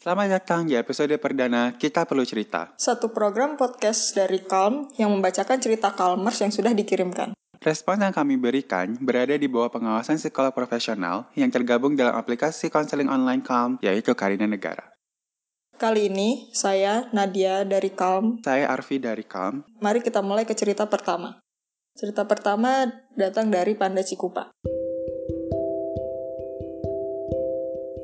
Selamat datang di episode perdana Kita Perlu Cerita. Satu program podcast dari Calm yang membacakan cerita Calmers yang sudah dikirimkan. Respon yang kami berikan berada di bawah pengawasan psikolog profesional yang tergabung dalam aplikasi konseling online Calm, yaitu Karina Negara. Kali ini, saya Nadia dari Calm. Saya Arfi dari Calm. Mari kita mulai ke cerita pertama. Cerita pertama datang dari Panda Cikupa.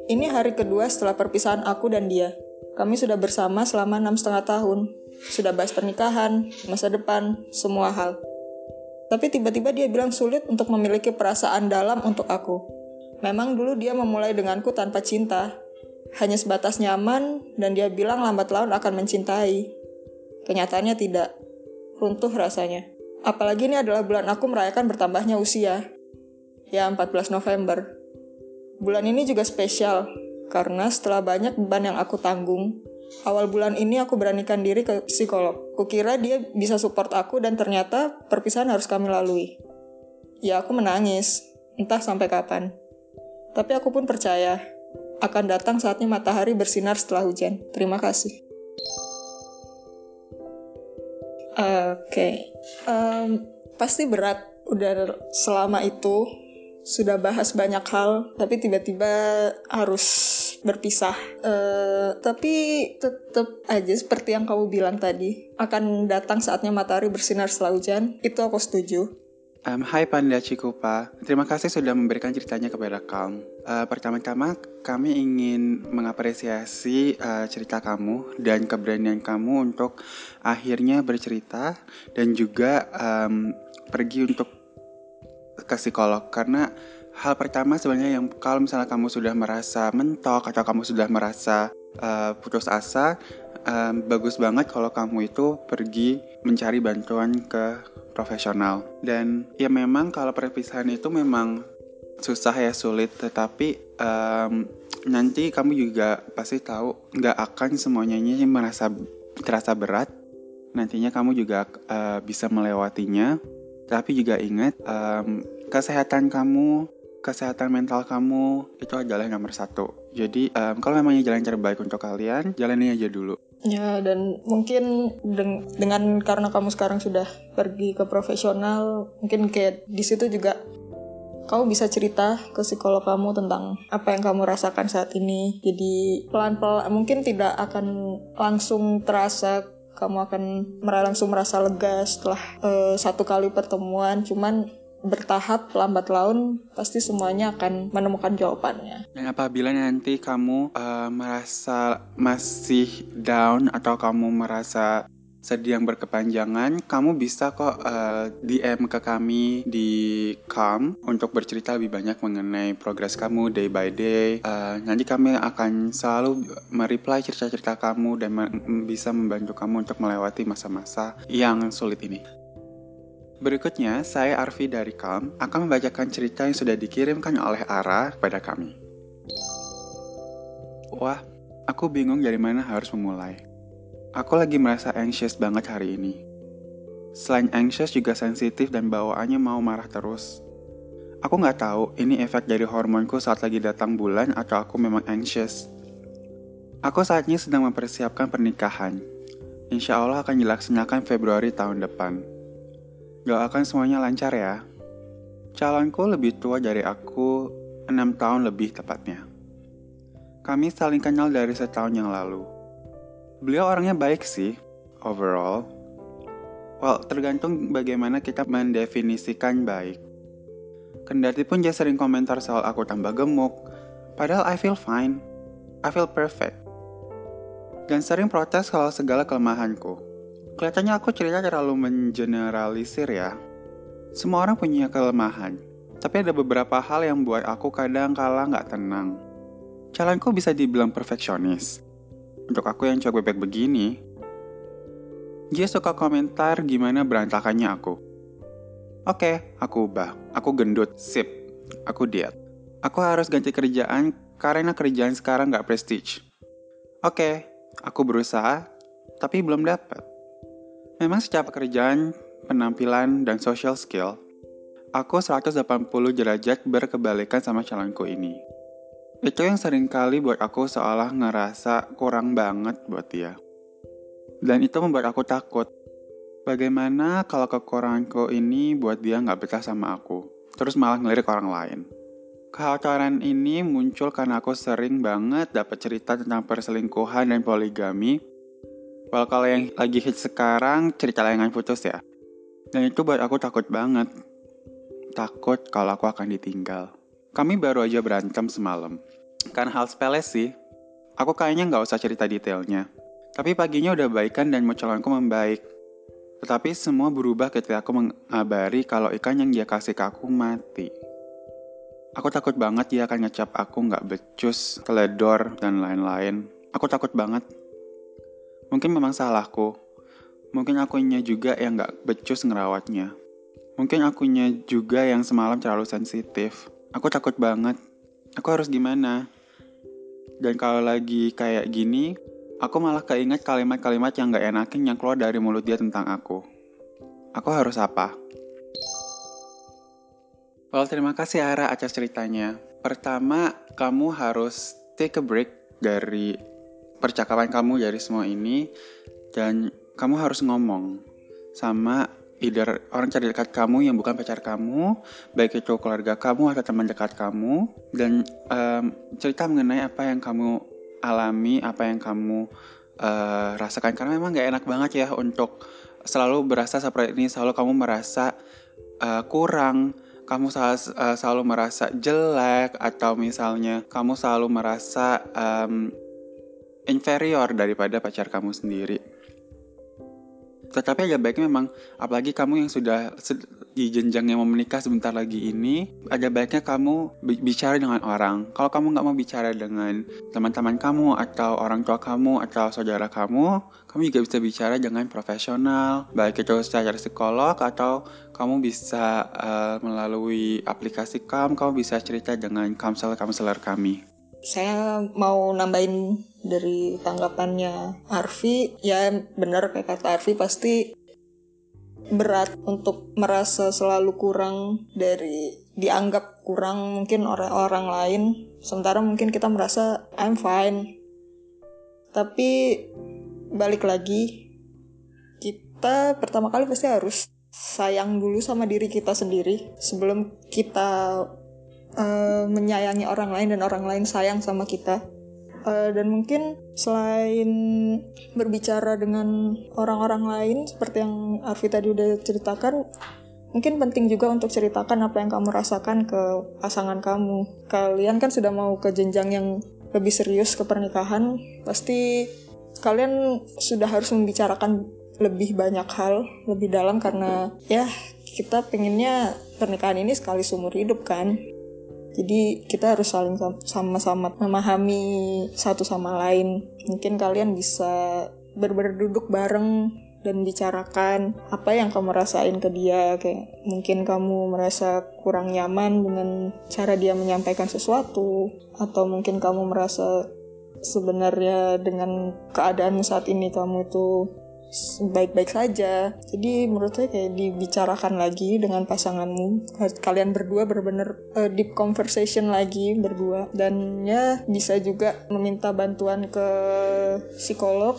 Ini hari kedua setelah perpisahan aku dan dia. Kami sudah bersama selama enam setengah tahun. Sudah bahas pernikahan, masa depan, semua hal. Tapi tiba-tiba dia bilang sulit untuk memiliki perasaan dalam untuk aku. Memang dulu dia memulai denganku tanpa cinta. Hanya sebatas nyaman, dan dia bilang lambat laun akan mencintai. Kenyataannya tidak. Runtuh rasanya. Apalagi ini adalah bulan aku merayakan bertambahnya usia. Ya, 14 November. Bulan ini juga spesial, karena setelah banyak beban yang aku tanggung, awal bulan ini aku beranikan diri ke psikolog. Kukira dia bisa support aku dan ternyata perpisahan harus kami lalui. Ya aku menangis, entah sampai kapan. Tapi aku pun percaya, akan datang saatnya matahari bersinar setelah hujan. Terima kasih. Oke, okay. um, pasti berat udah selama itu sudah bahas banyak hal, tapi tiba-tiba harus berpisah. Uh, tapi tetap aja seperti yang kamu bilang tadi, akan datang saatnya matahari bersinar setelah hujan. Itu aku setuju. Um, hai Panda Cikupa, terima kasih sudah memberikan ceritanya kepada Calm. Uh, Pertama-tama kami ingin mengapresiasi uh, cerita kamu dan keberanian kamu untuk akhirnya bercerita dan juga um, pergi untuk ke psikolog. Karena hal pertama sebenarnya yang kalau misalnya kamu sudah merasa mentok atau kamu sudah merasa uh, putus asa um, bagus banget kalau kamu itu pergi mencari bantuan ke profesional. Dan ya memang kalau perpisahan itu memang susah ya sulit. Tetapi um, nanti kamu juga pasti tahu nggak akan semuanya merasa terasa berat. Nantinya kamu juga uh, bisa melewatinya. Tapi juga ingat um, kesehatan kamu kesehatan mental kamu itu adalah nomor satu. Jadi um, kalau memangnya jalan terbaik untuk kalian, jalani aja dulu. Ya dan mungkin deng dengan karena kamu sekarang sudah pergi ke profesional, mungkin kayak di situ juga kamu bisa cerita ke psikolog kamu tentang apa yang kamu rasakan saat ini. Jadi pelan-pelan mungkin tidak akan langsung terasa kamu akan langsung merasa lega setelah uh, satu kali pertemuan. Cuman bertahap lambat laun pasti semuanya akan menemukan jawabannya. Dan apabila nanti kamu uh, merasa masih down atau kamu merasa sedih yang berkepanjangan, kamu bisa kok uh, eh, DM ke kami di Calm untuk bercerita lebih banyak mengenai progres kamu day by day. Uh, nanti kami akan selalu mereply cerita-cerita kamu dan bisa membantu kamu untuk melewati masa-masa yang sulit ini. Berikutnya, saya Arfi dari Calm akan membacakan cerita yang sudah dikirimkan oleh Ara kepada kami. Wah, aku bingung dari mana harus memulai. Aku lagi merasa anxious banget hari ini. Selain anxious juga sensitif dan bawaannya mau marah terus. Aku nggak tahu ini efek dari hormonku saat lagi datang bulan atau aku memang anxious. Aku saat ini sedang mempersiapkan pernikahan. Insya Allah akan dilaksanakan Februari tahun depan. Doakan semuanya lancar ya. Calonku lebih tua dari aku, enam tahun lebih tepatnya. Kami saling kenal dari setahun yang lalu. Beliau orangnya baik sih, overall. Well, tergantung bagaimana kita mendefinisikan baik. Kendati pun dia sering komentar soal aku tambah gemuk, padahal I feel fine. I feel perfect. Dan sering protes kalau segala kelemahanku. Kelihatannya aku cerita terlalu mengeneralisir ya. Semua orang punya kelemahan, tapi ada beberapa hal yang buat aku kadang kala nggak tenang. Jalanku bisa dibilang perfeksionis. Untuk aku yang cowok bebek begini, dia suka komentar gimana berantakannya aku. Oke, aku ubah. Aku gendut, sip. Aku diet. Aku harus ganti kerjaan karena kerjaan sekarang nggak prestige. Oke, aku berusaha, tapi belum dapat. Memang secara pekerjaan, penampilan, dan social skill, aku 180 derajat berkebalikan sama calonku ini. Itu yang sering kali buat aku seolah ngerasa kurang banget buat dia. Dan itu membuat aku takut. Bagaimana kalau kekuranganku ini buat dia nggak betah sama aku, terus malah ngelirik orang lain. Kekhawatiran ini muncul karena aku sering banget dapat cerita tentang perselingkuhan dan poligami. Walau kalau yang lagi hit sekarang cerita layangan putus ya. Dan itu buat aku takut banget. Takut kalau aku akan ditinggal. Kami baru aja berantem semalam. Karena hal sepele sih, aku kayaknya nggak usah cerita detailnya. Tapi paginya udah baikan dan munculaanku membaik. Tetapi semua berubah ketika aku mengabari kalau ikan yang dia kasih ke aku mati. Aku takut banget dia akan ngecap aku nggak becus, teledor, dan lain-lain. Aku takut banget. Mungkin memang salahku. Mungkin akunya juga yang nggak becus ngerawatnya. Mungkin akunya juga yang semalam terlalu sensitif. Aku takut banget. Aku harus gimana? Dan kalau lagi kayak gini, aku malah keinget kalimat-kalimat yang gak enakin yang keluar dari mulut dia tentang aku. Aku harus apa? Well, terima kasih Ara atas ceritanya. Pertama, kamu harus take a break dari percakapan kamu dari semua ini dan kamu harus ngomong sama either orang terdekat kamu yang bukan pacar kamu, baik itu keluarga kamu atau teman dekat kamu, dan um, cerita mengenai apa yang kamu alami, apa yang kamu uh, rasakan. Karena memang gak enak banget ya untuk selalu berasa seperti ini, selalu kamu merasa uh, kurang, kamu selalu, uh, selalu merasa jelek, atau misalnya kamu selalu merasa um, inferior daripada pacar kamu sendiri. Tetapi agak baiknya memang apalagi kamu yang sudah di jenjang yang mau menikah sebentar lagi ini ada baiknya kamu bicara dengan orang. Kalau kamu nggak mau bicara dengan teman-teman kamu atau orang tua kamu atau saudara kamu kamu juga bisa bicara dengan profesional baik itu secara psikolog atau kamu bisa uh, melalui aplikasi kam kamu bisa cerita dengan konselor-konselor kami. Saya mau nambahin dari tanggapannya Arfi ya benar kayak kata Arfi pasti berat untuk merasa selalu kurang dari dianggap kurang mungkin orang-orang lain. Sementara mungkin kita merasa I'm fine. Tapi balik lagi kita pertama kali pasti harus sayang dulu sama diri kita sendiri sebelum kita uh, menyayangi orang lain dan orang lain sayang sama kita uh, dan mungkin selain berbicara dengan orang-orang lain seperti yang Arfi tadi udah ceritakan mungkin penting juga untuk ceritakan apa yang kamu rasakan ke pasangan kamu. Kalian kan sudah mau ke jenjang yang lebih serius ke pernikahan pasti kalian sudah harus membicarakan lebih banyak hal lebih dalam karena ya kita pengennya pernikahan ini sekali seumur hidup kan jadi kita harus saling sama-sama memahami satu sama lain. Mungkin kalian bisa berduduk bareng dan bicarakan apa yang kamu rasain ke dia kayak mungkin kamu merasa kurang nyaman dengan cara dia menyampaikan sesuatu atau mungkin kamu merasa sebenarnya dengan keadaan saat ini kamu itu baik-baik saja. Jadi menurut saya kayak dibicarakan lagi dengan pasanganmu. Kalian berdua benar-benar uh, deep conversation lagi berdua dan ya bisa juga meminta bantuan ke psikolog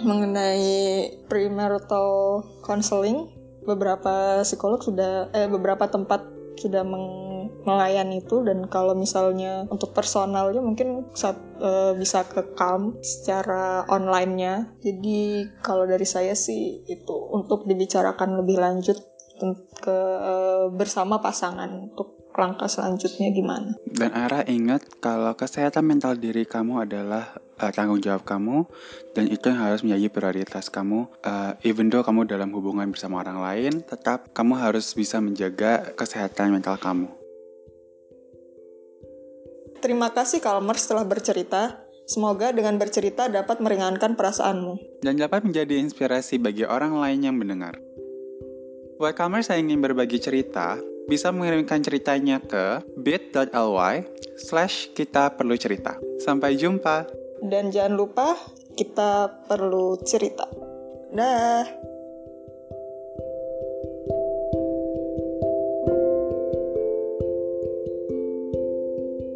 mengenai premarital counseling. Beberapa psikolog sudah eh beberapa tempat sudah meng melayani itu dan kalau misalnya untuk personalnya mungkin saat, uh, bisa ke calm secara online-nya. Jadi kalau dari saya sih itu untuk dibicarakan lebih lanjut ke uh, bersama pasangan untuk langkah selanjutnya gimana. Dan Ara ingat kalau kesehatan mental diri kamu adalah uh, tanggung jawab kamu dan itu yang harus menjadi prioritas kamu. Uh, even though kamu dalam hubungan bersama orang lain, tetap kamu harus bisa menjaga kesehatan mental kamu. Terima kasih Kalmers telah bercerita. Semoga dengan bercerita dapat meringankan perasaanmu. Dan dapat menjadi inspirasi bagi orang lain yang mendengar. Buat Kalmers yang ingin berbagi cerita, bisa mengirimkan ceritanya ke bit.ly slash kita perlu cerita. Sampai jumpa. Dan jangan lupa kita perlu cerita. Dah.